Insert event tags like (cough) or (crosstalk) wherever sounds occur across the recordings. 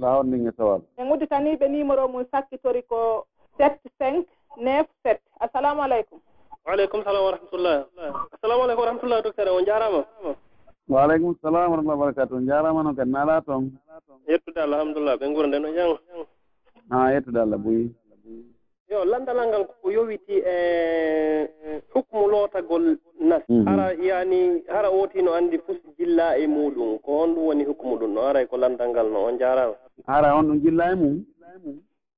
la hawndinge sowal en udditaniiɓe numéro mum sakkitori ko sept cinq neuf sept. Assalamu aleykum waaleykum salam wa rahmatullah. Assalamu aleykum wa rahmatullah docteur o jaarama waaleykum salam warahmatullah wabarakatu jaarama noon kadi naalaa toon. Yettude allah alhamdulillah. Ɓe ngura no jang. A yettude allah boyi yo landalal ngal ko yowiti e hukmu lootagol nas. Mhm. Hara yani hara ootino anndi fus jilla e muɗum. Ko on ɗum woni hukmu ɗum. No aray ko landal ngal no on jaaraama hara on ɗum jilla e mum.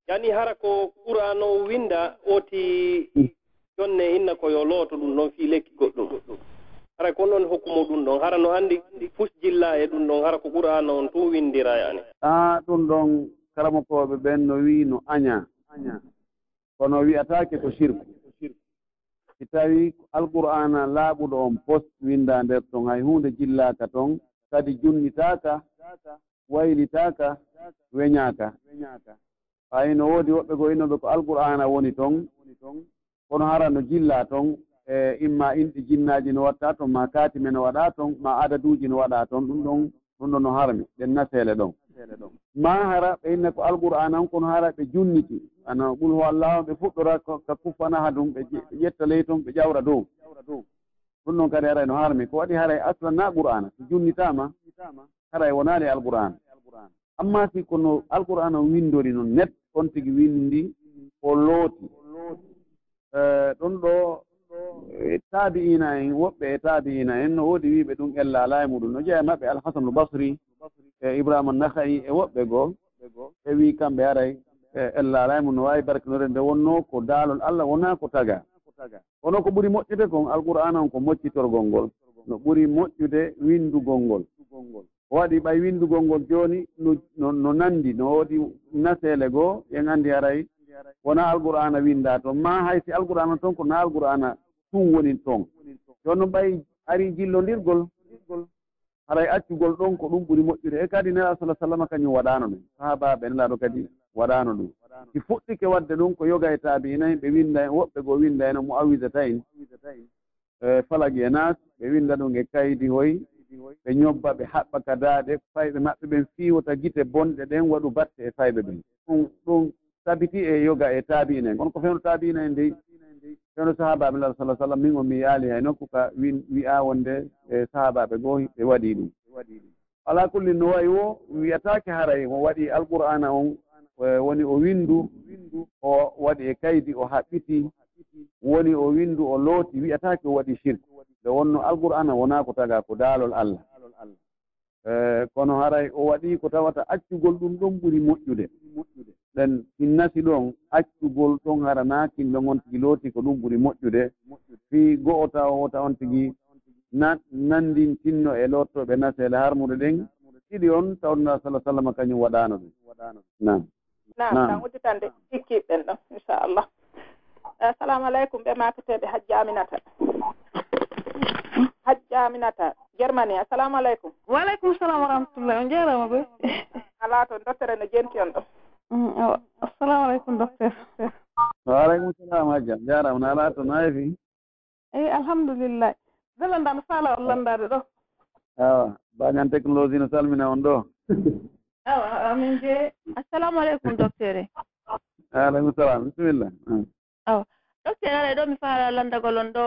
Yani hara ko qur'an o winda oti mm. jonne inna ko yo looto ɗum ɗon fii lekki goɗɗum. Hara ko noon hokkumo ɗum ɗon. Hara no anndi fus jilla e ɗum ɗon. Hara ko qur'an on tun windira yani. A ɗum ɗon karamokoɓe ɓen no wii no aña. Kono wi'ataake ko sirku si tawi alqur'ana laaɓuɗo on post winda nder ton hay hunde jillaaka ton kadi junnitaaka waylitaaka weñaaka fayi no woodi woɓɓe ko innoɓe ko alqur'ana woni toon kono hara no jilla toon e imma inɗi jinnaaji no watta toon ma kaatime no waɗa toon ma adaduuji no waɗa toon ɗum ɗon ɗum ɗon no harmi ɗen naseele ɗon. Ma hara ɓe inna ko alqur'ana on kono hara ɓe junniti ana ɓul ho allah on ɓe fuɗɗora ka kuffanaha ɗum ɓe ƴetta ley toon ɓe ƴawra dow. Ɗum ɗon kadi haray no harmi ko waɗi haray aslan na qur'ana so junnitama haray e wonaali alqur'an. Amma si kono alqur'an o windori noon net on tigi windi o looti. Eh, ɗon ɗo eh, taabi ina en woɓɓe e taabi ina en no woodi wiiɓe ɗum ellaala e muɗum. No jeya maɓɓe alhasanu basri e ibrahima nahayi e woɓɓe goo ɓe wii kamɓe haray ellaala e mum no waawi barkinore. Nde wonno ko daalol allah wonaa ko taga. Wono ko ɓuri moƴƴude kon alqur'ana on ko moccitorgol ngol. No ɓuri moƴƴude windugol ngol. waɗi ɓay windugol ngol jooni no no nanndi no woodi naseele goo en anndi haray wona alqur'ana winnda toon. Ma hay si alqur'ana toon ko na alqur'ana tun woni toon. Jooni noon ɓay ari jillondirgol haray accugol ɗon ko ɗum ɓuri moƴƴude. E kadi nela salah sallam kañum waɗano ɗum. Sahabaɓe nelaɗo kadi waɗano ɗum. Si fuɗɗike waɗde ɗum ko yoga e taabi nayi ɓe winda en woɓɓe goo winda eno mo awisata en falagi e, e nas ɓe winda ɗum e kaydi hoy ɓe ñobba ɓe haɓɓa kadaade fayɓe maɓɓe ɓen fiiwota gite bonɗe ɗen waɗu batte e fayɓe ɓen ɗum ɗum sabiti e yoga e taabiina en. Kono ko fewno taabiina en dey fewno sahabaɓe lalah salah sallam min on mi yaali hay nokku ka wi'a wonde e sahabaɓe goo ɓe waɗi ɗum. Ala kulli no wayi o wiyataake haray o waɗi alqur'ana on e woni o windu o waɗi e kaydi o haɓɓiti woni o windu o looti wiyataake o waɗi shirk. nde wonno alqur'ana wona ko taga ko daalol allah. E, kono haray o waɗi ko tawata accugol ɗum ɗon ɓuri moƴƴude. Ɗen hinnasi ɗon accugol ɗon harana kimɓe gon tigi looti ko ɗum ɓuri moƴƴude. Fi go'o tawa o on tigi nanndintinno e lottoɓe naseele harmude ɗen ɗiɗi on tawnoɗa sala sallam kañum waɗano ɗum. Nam nam tan udditande hikkiɓeɓen ɗon inchallah. Assalamu aleykum ɓe maketeɓe hajjaminata hajja aminata germany assalamu aleykum waaleykum salam wa rahmatullah on jarama ɓe (laughs) ala toon doctere no jenti on ɗo. Mm, assalamu aleykum docteur. Waaleykum salam hajja jarama no ala toon no heefi eyi eh, alhamdulillah bellandaɗo faala on landade ɗo. Awa. Bañan technologie no salmina on ɗo. (laughs) Awa amin je. Assalamu aleykum docteur e. Aleykum salam. Bisimilla awa. Docteur ara e ɗo mi faala landagol on ɗo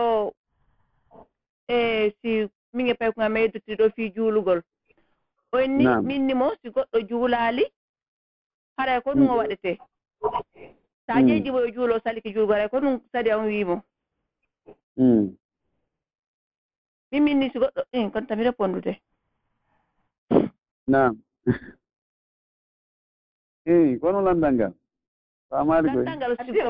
e si min e pawi ko ngam e fii juulugol. On onni minni mo si goɗɗo juulaali haray e ko ɗum o mm. waɗetee so a ƴeeƴi mm. mo yo juulo saliki juulugol haray ko ɗum sadi on wiimo. Mm. Min minni si goɗɗo eh, i kon tami répondude nam (laughs) eyi eh, kono landal ngal? Faamaali koy landal ngal siɗi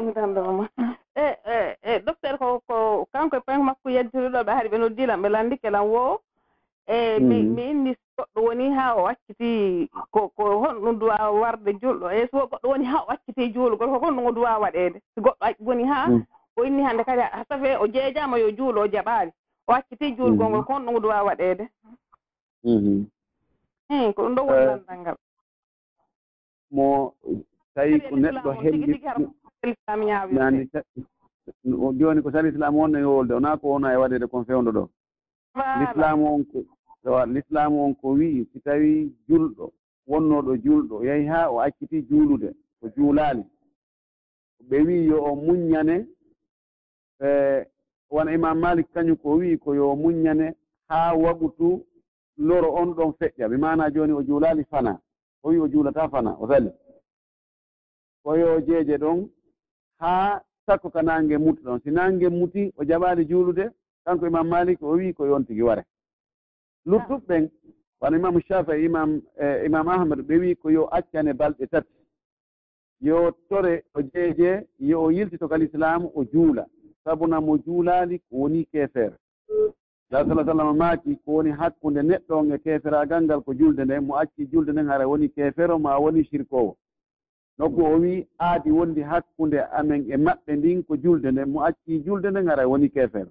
E, e e docteur ko ko kanko e point makko yajjiriɗo ɓe haari ɓe noddilam ɓe lanndi kelan woo e mm. mi inni goɗɗo woni haa o wacciti ko ko honɗum duwa warde julɗo e so goɗɗo woni haa o wacciti juulugol ko honɗum o duwa waɗeede. So goɗɗo woni haa mm. o inni hannde kadi ha safe o jeejama yo juulo o jaɓaali. O wacciti juulgol ngol mm. ko honɗum o duwa waɗeede. Mm-hmm. I ko ɗum ɗo woni eh. landal ngal. Mo tawi ko neɗɗo heɓi islam ñaawi nani ko sal islam wonno yo wolde wona ko wona e waɗede kon fewndo ɗo. L'islamu on ko l'islam on ko wii si tawii julɗo wonnoɗo julɗo yahi haa o acciti juulude ko juulaali. Ɓe wii yo o muññane e, wona imam malik kañum ko wii ko yo muññane haa waɓutu loro on ɗon feƴƴa. Mi maana jooni o juulaali fana o wii o juulataa fana o sali. Ko yo jeeje ɗon haa sakko ka naange muti ɗon. Si naange muti o jaɓaali juulude kanko imam malik o wii ko yontigi ware. Luttuɓɓen wano imamu shafii imam eh, imam ahmad ɓe wii ko yo accane balɗe tati. Yo tore o jeeje yo o yiltito kal islamu o juula. Sabuna mo juulaali ko woni keefeere. La sala sallam maaki ko woni hakkunde neɗɗo on e keeferagal ngal ko julde nden mo acci julde nden hara woni keefeero ma woni sirkowo nokku o wii aadi wondi hakkunde amen e maɓɓe ndin ko julde nden mo acci julde nden ngara woni kefeero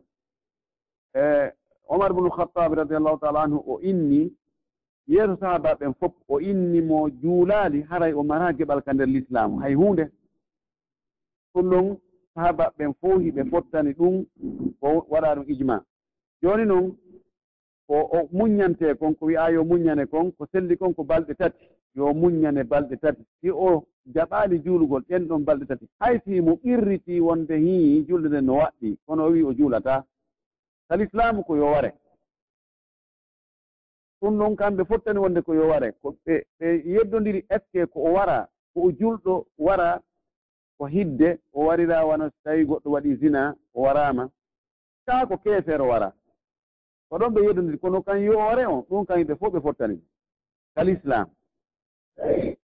e omar bnu khatabe radiallahu taala anhu o inni yeeso sahaba ɓen fof o inni mo juulaali haray o mara geɓal ka nder l'islamu hay huunde ɗum ɗon sahaba ɓen fof hiɓe fottani ɗum o waɗa ɗum ijma jooni noon ko o muñante kon ko wiya yo muññane kon ko selli kon ko balɗe tati. Yo muññane balɗe tati. Si o jaɓaali juulugol ɗen ɗon balɗe tati. Hay si mo ɓirriti wonde hii julde nden no waɗɗi kono o wii o juulataa kal islamu ko yo ware ɗum noon kamɓe fottani wonde ko yo ware ko ɓe ɓe yeddodiri est ce que ko o wara ko o julɗo wara ko hidde o warira wona so tawi goɗɗo waɗi zina o warama kaa ko keefeere wara. Ko ɗon ɓe yeddondiri kono kan yo ware on ɗum kan ɓe fof ɓe fottani. Kal islam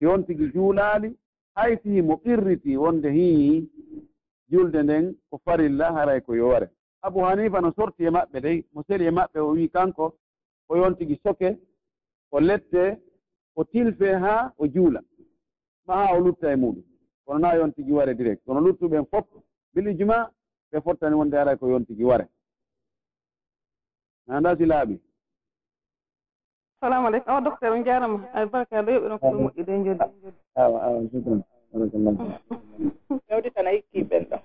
yon tigi juulaali hay fii mo ɓirriti wonde hii julde nden ko farilla haray ko yoware. Abou hanifa no sorti e maɓɓe dey mo seli e maɓɓe o wii kanko o yon tigi soke o lette o tilfe haa o juula. Ma haa o lutta e muɗum. Kono naa yon tigi ware direct. Kono luttuɓen fof bili juma ɓe fottani wonde haray ko yon tigi ware nanda si laaɓi. Salamu aleykum. Awa docteur on jarama. Albarka ɗo yoɓiɗon ko moƴƴi de joddi awa awa sukran mi hikki ɓen ɗo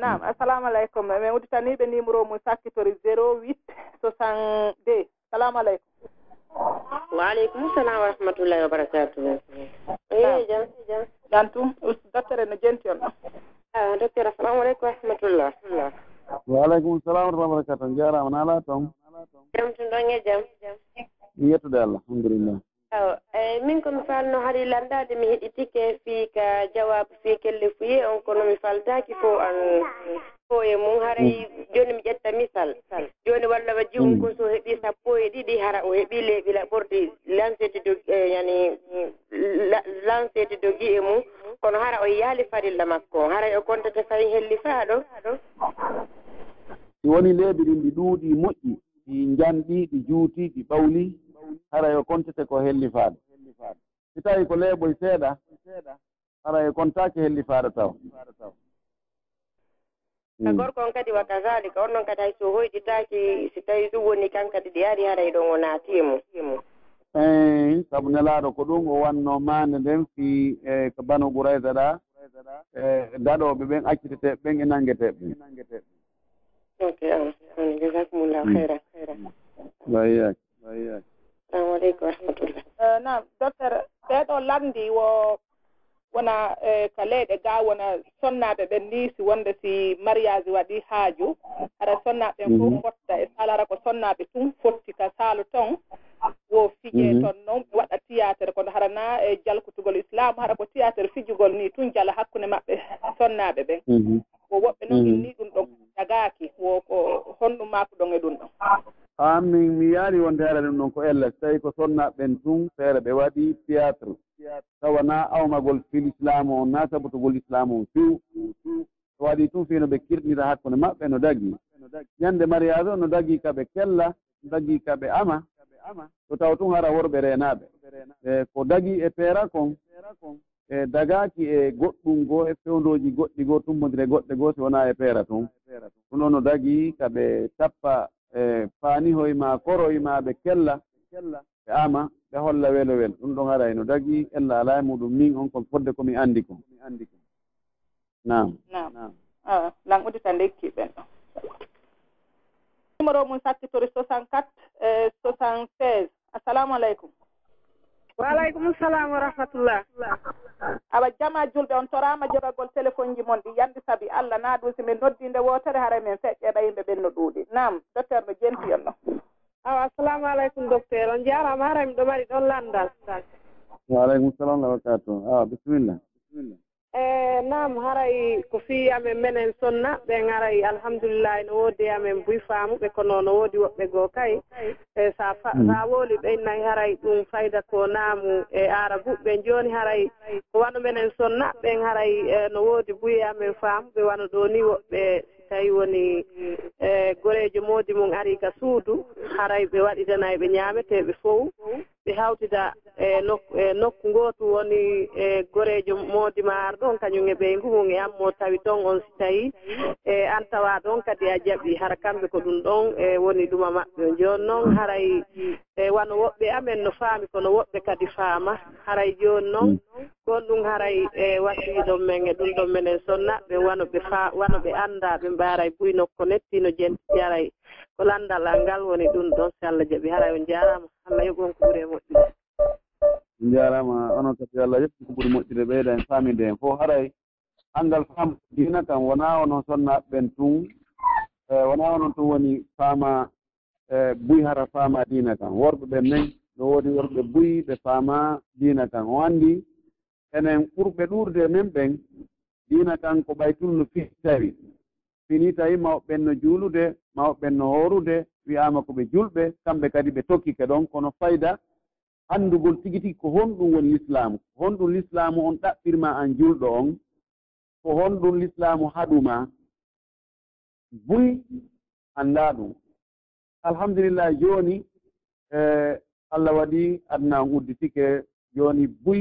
nam assalamu aleykum. Min udditaniɓe numéro mum sakkitori 08 62 salamu aleykum. Waaleykum salam wa rahmatullahi wa barakatuhu eyi eh, jam jam. Jan tum docteur no jenti on. Ɗo docteur assalamu aleykum wa rahmatullah. Waaleykum salam wa rahmatullahi wa jarama naala toon jam tum ɗon e jam. Yettude allah alhamdulillah. eyi min komi falno haɗi landade mi heɗitike fii ka jawabu fii kelle fuye on kono mi faltaki fo an sappo e mum. Haray mm. joni mi ƴetta misal. Joni walla wa jiwum mm. ko so heeɓi sappo e ɗiɗi hara o heeɓi leeɓi laɓorde lancede do e, yani lancede dogi e mum. Kono hara o yaali farilla makko. Haray o kontate fayi helli faa ɗo si woni leeɓi ɗin ɗi ɗuuɗi moƴƴi ɗi njanɗi ɗi juuti ɗi ɓawli. Hara yo kontete ko helli faa si tawi ko leeɓoy seeɗa ara e kontaki hellifaade taw. Ka hmm. gorko on kadi wa kasalika on noon kadi hay so hoyditaki si tawi ɗum woni kan kadi ɗi ari haray ɗon o naati mum eyi sabu nelaaɗo ko ɗum o wanno maande nden fii e ko banu ɓurayda ɗa e daɗooɓe ɓen acciteteɓe ɓen e nanngeteɓe ɓen. Ok jasakumullahu heyran hmm. heyran hmm. wayyak wayyak salamu aleykum warahmatullah eh, nam docteur ɓeeɗo lamdi wo wona eh, ka leyɗe ga wona sonnaaɓe ɓen liisi wonde si mariage waɗi haaju. Hara sonnaɓe ɓen fof mhm. fotta e salara ko sonnaaɓe tun fotti ka saalu ton wo fijee mhm. toon noon ɓe waɗa théâtre kono harana e jalkutugol islamu hara ko théâtre fijugol ni tun jala hakkunde maɓɓe sonnaaɓe ɓen mhm. wo woɓɓe noon inni ɗum ɗon jagaaki wo ko honɗum maako ɗon e ɗum ɗon. an min mi yaari wonde ara ɗum ɗon ko elles tawi ko sonnaɓeɓen tun feere ɓe waɗi théâtre. Tawa tawana awmagol fil islamu on na sabutugol islamu on few so waɗi tun fino ɓe kirɗira hakkunde maɓɓe no dagi ñande mariage o no dagi kaɓe kella no dagi kaɓe ama. So taw tun hara worɓe renaɓe e ko dagi e peera kon e dagaki e goɗɗum goo e fewndoji goɗɗi goo tummodire goɗɗe goo si wona e peera tun ɗum ɗon no dagi kaɓe tappa e paanihoye ma koroye ma ɓe kella ɓe ama ɓe holla welo wel. Ɗum ɗon haray no dagi ella ala e muɗum min on ko fodde komi anndi ko nam lan udita uditande ɓen ɗo numéro mum sakkitori 64 76 assalamu aleykum. waaleykum salam wa rahmatullah awa jama julɓe on torama jogagol téléphone ji mon ɗi yandi saabi allah na ɗum so min noddinde wotere hara min feƴƴeɗa yimɓe ɓen no ɗuuɗi. Nam docteur no jenti on ɗon awa assalamu aleykum docteur. On jarama harami ɗo mari ɗon landal. Waaleykum salam wa barakatu awa bisimilla bisimilla e nam haray ko fii amen menen sonna. Ɓen haray alhamdulillahi no woodi amen buy faamuɓe kono no woodi woɓɓe goo kay. E sa mm. sa wooli ɓennayi haray ɗum fayda ko naamu e arabu ɓen jooni haray ko wano menen sonna ɓen haray e, no woodi buye amen faamuɓe wano ɗo ni woɓɓe. Tawi woni e goreejo moodi mum ari ka suudu. Haray ɓe waɗidana eɓe ñaamete fof ɓe hawtida e nokku e nokku gootu woni e goreejo moodi ma ar ɗon kañum e ɓeygu mum e ammo tawi toon on si tawii e an tawa ɗon kadi a jaɓi hara kamɓe ko ɗum ɗon e woni ɗuma maɓɓe jooni noon haray e wano woɓɓe amen no faami kono woɓɓe kadi faama. Haray jooni noon gon ɗum haray e wasiiɗon men e ɗum ɗon menen sonnaɓe wano ɓe faa wano ɓe annda ɓe mbaaray buy nokko nettino jenti jaray ko lanndal al ngal woni ɗum ɗon so allah jaɓi hara on jarama allah yoɓon ko ɓuri e moƴƴude. On jarama onon kadi allah yettu ko ɓuri moƴƴude ɓeyda en faamide hen fof haray anndal faama diina kam wonaa onon sonnaaɓe ɓen tun e, wonaa onon tun woni faama e, buy hara faama diina kam. Worɓe ɓen nen no woodi worɓe buy ɓe faama diina kam. O anndi enen ɓurɓe ɗuurde men ɓen diina kan ko ɓay tun no fii tawi. fini tawi mawɓe ɓenno juulude mawɓe ɓenno hoorude wiyama ko ɓe julɓe kamɓe kadi ɓe tokkike ɗon kono fayda anndugol tigi tigi ko honɗum woni l'islamu ko honɗum l'islamu on ɗaɓɓirma an julɗo on ko honɗum l'islamu haɗuma buy annda ɗum. Alhamdulillah jooni e allah waɗi adna on udditike jooni buy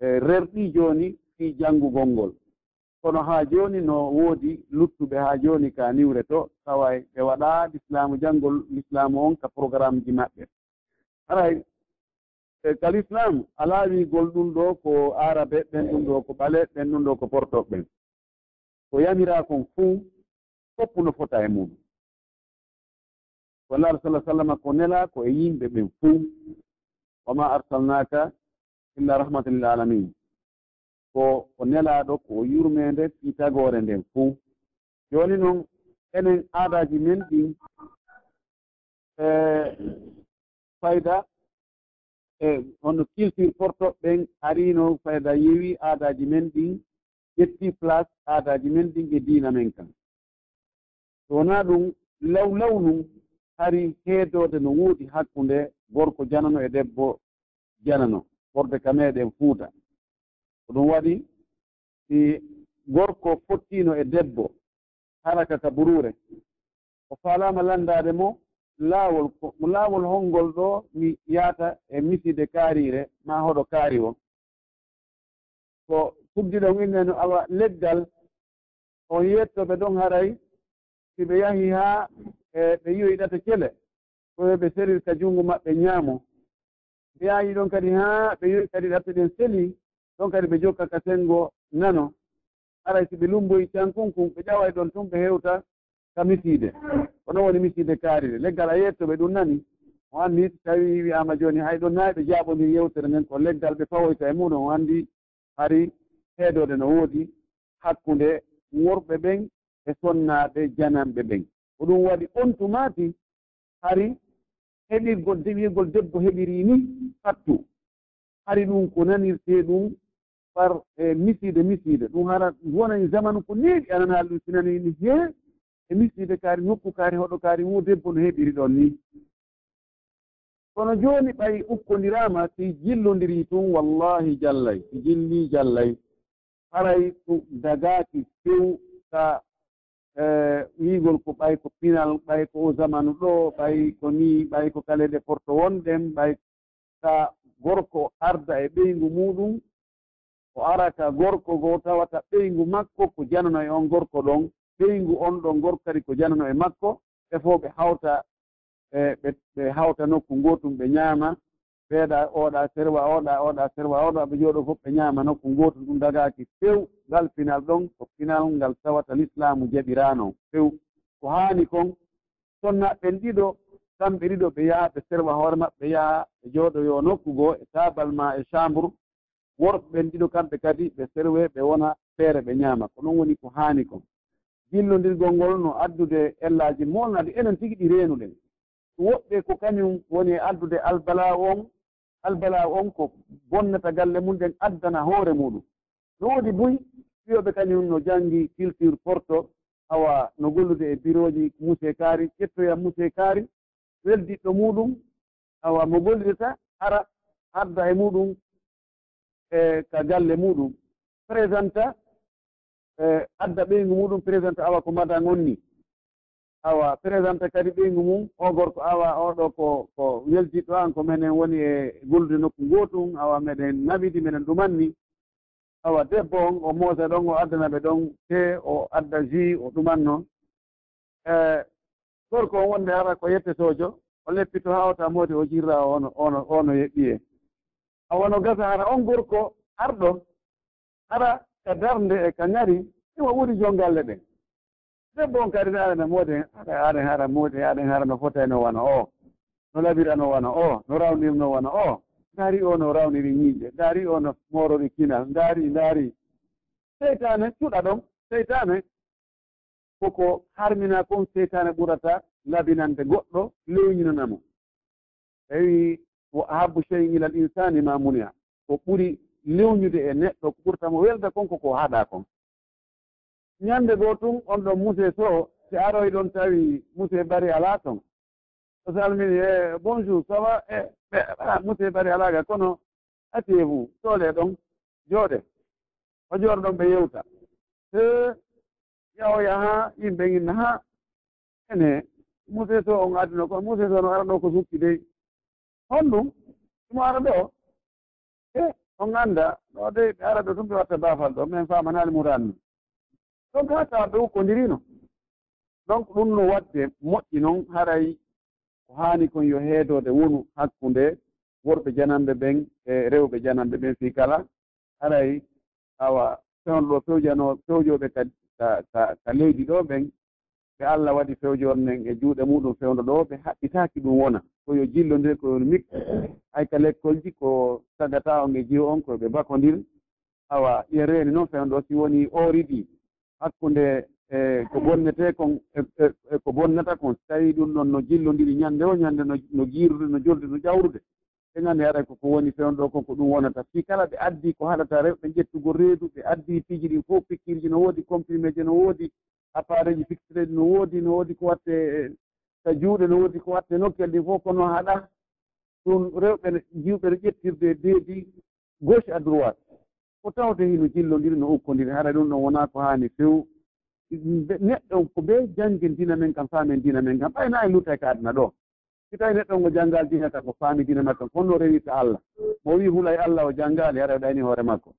e rerɗi jooni fii janngugol ngol kono haa jooni no woodi luttuɓe haa jooni ka niwre to taway ɓe waɗaa l'islamu janngol l'islamu on ka programme ji maɓɓe. Aray e ka l'islam alaa wiigol ɗum ɗo ko arabe ɓen ɗum ɗo ko ɓale ɓen ɗum ɗo ko portoɓe ɓen ko yamiraa kon fuu fopp no fota e muɗum. Ko alah sala sallama ko nelaa ko e yimɓe ɓen fuu. Wama arsalnaka illa rahmatan lil alamin ko ko nelaaɗo ko yurmede piitagore nden fuu. Jooni noon enen aadaaji men ɗin e fayda e hono culture portoɓeɓen arino fayda yewi aadaaji men ɗin ƴetti place aadaaji men ɗin e diina men kan. So wonaa ɗum law law num hari heedoode no wuuɗi hakkunde gorko janano e debbo janano ɓorde ka meeɗen fuuta. ko ɗum waɗi si gorko fottiino e debbo haraka ka burure o faalaama lanndaade mo laawol laawol honngol ɗo mi yaata e miside kaariire maa hoɗo kaari on. Ko fuddiɗon inne no awa leggal on yettoɓe ɗon haray si ɓe yahii haa e ɓe yiyoyɗata kele koyo ɓe serirta junngo maɓɓe ñaamo ɓe yaayi ɗon kadi haa ɓe yoyi kadi ɗatta ɗen selii ɗon kadi ɓe jokka ka senngo nano. Aray so ɓe lumboyi tan kunkun ɓe ƴaway e ɗon tun ɓe heewta ka misiide. Ko ɗon woni misiide kaarire leggal a yettoɓe ɗum nani o anndi so tawi wiyaama jooni hay ɗon nayi ɓe jaaɓondir yewtere nden ko leggal ɓe fawoyta e muɗum o anndi hari heedode no woodi hakkunde worɓe ɓen e sonnaaɓe jananɓe ɓen. Ko ɗum waɗi on tumaati hari heɓirgol dewirgol debbo heɓiri ni fattu. Hari ɗum ko nanirtee ɗum par e misiide misiide ɗum hana wonani e zamanu ko neeɗi anan haalɗum sinani ni jeeya e misiide kaari nokku kaari hoɗo kaari wo debbo no heɓiri ɗon ni. Kono jooni ɓay ukkondiraama si jillondiri tun wallahi jallay si jillii jallay. Haray to dagaaki few sa e, wiigol ko ɓay ko pinal ɓay ko o zamanu ɗo ɓay ko ni ɓay ko kaleɗe porto wonɗen ɓay ka gorko arda e ɓeyngu muɗum o arata gorko goo tawata ɓeyngu makko ko janano e on gorko ɗon ɓeyngu on ɗon gorko kadi ko janano e makko ɓe fof ɓe hawta e ɓe hawta nokku gootum ɓe ñaama ɓeeɗa oɗa serwa oɗa oɗa serwa oɗa ɓe jooɗo fof ɓe ñaama nokku gootum ɗum dagaaki few ngal pinal ɗon ko pinal ngal tawata l'islamu jaɓiraano few. Ko haani kon sonnaɓen ɗiɗo kamɓe ɗiɗo ɓe yaha ɓe serwa hoore maɓɓe yaha ɓe jooɗoyo nokku goo e taabal ma e chambre worɓe ɓen ɗiɗo kamɓe kadi ɓe serwe ɓe wona feere ɓe ñaama ko noon woni ko haani kon. Jillondirgol ngol no addude ellaaji molnade enen tigi ɗi reenuɗen. Woɓɓe ko kañum woni addude albala on albala on ko bonnata galle mum ɗen addana hoore muɗum. No woodi buy wiyoɓe kañum no janngi culture porto awa no gollude e biroji musee kaari ƴettoya musee kaari weldiɗɗo muɗum awa mo gollidata ara adda e muɗum e ka galle muɗum. Présenta e adda ɓeygu muɗum présenta awa ko mada gonni awa présenta kadi ɓeygu mum o gorko awa oɗo ko ko weltiɗo an ko minen woni e gulde nokku gotum awa meɗen naɓidi meɗen ɗumanni. Awa debbo on o moosa ɗon o addana ɓe ɗon te o adda jus o ɗumanno. E gorko on wonde hara ko yettetojo o leppito ha ota mooti o jirra ono ono ono yeɓɓiye a wono gasa hara on gorko arɗo hara ka darde e ka ñari ɗuma ɓuri jongalle ɗen. Debbo on kadi ne moodi aɗa aɗen hara moodi aɗen hara no fotayno no o no labirano no o no rawnirno wona o ndaari o no rawniri ñiiƴe ndaari o no morori kinal ndaari ndaari. Seytane cuɗa ɗon seytane koko harmina kon seytane ɓurata labinande goɗɗo lewñinanamo tawi wo ahabbu cheyin ila insani ma muniya ko ɓuri lewñude e neɗɗo ko ɓurtamo welde konko ko haɗa kon. Ñande goo tun on ɗon musee so si aroy ɗon tawi musee bari alaa ton. O salmini e bonjour ça va? Eh, e musee bari alaaga kono atie vous soole ɗon jooɗe. O jooɗo ɗon ɓe yewta. Eh, e yawo yaha yimɓe ginna ha? Ene musee so on addino kono musee so no ara ɗo ko sukki dey. hon ɗum ɗum ara ɗo e on annda ɗo de ɓe ara ɗo tum ɓe watta baafal ɗo min famanali murani min donc ha tawa ɓe hukkodirino donc ɗum no waɗde moƴƴi noon haray ko haani kon yo heedode wonu hakkunde worɓe jananɓe ɓen e rewɓe jananɓe ɓen fii kala haray awa fewno ɗo fewjano fewjoɓe ka ka ka leydi ɗo ɓen ɓe allah waɗi fewjornen e juuɗe muɗum fewndo ɗo ɓe haɓɓitaaki ɗum wona. Koyo jillondir koyo mik (coughs) hay ka lekkol ji ko sagata on e jiwo on koɓe bakondir. Awa ƴe reeni noon fewdo si woni ori hakkunde e ko bonnete kon e, e, e, ko bonnata kon so tawi ɗum ɗon no jillondiri ñannde o ñannde no jiirude no jolde no ƴawrude ɓe nganndi aray koko woni fewn ɗo kon ko ɗum wonata. Si kala ɓe addi ko haɗata rewɓe jettugo reedu ɓe addi piiji ɗi fof pikkirji no woodi comprimé ji no woodi appareil ji fixtreji no woodi no woodi ko watte ta juuɗe no woodi ko watte nokkel ɗin fof kono haɗa ɗum rewɓe jiwɓe no ƴettirde deedi gauche à droite. Ko tawde hino jillondiri no okkodiri haɗa ɗum ɗon wonaa ko haani few. Neɗɗo ko be jannge dina men kam faamen dina men kam ɓayna e luta e ka aduna ɗo. Si tawi neɗɗo ngo janngal dina tan ko faami dina makko kono no rewirta allah. Mo wii hula e allah o janngaali haɗa ɗayni hoore makko.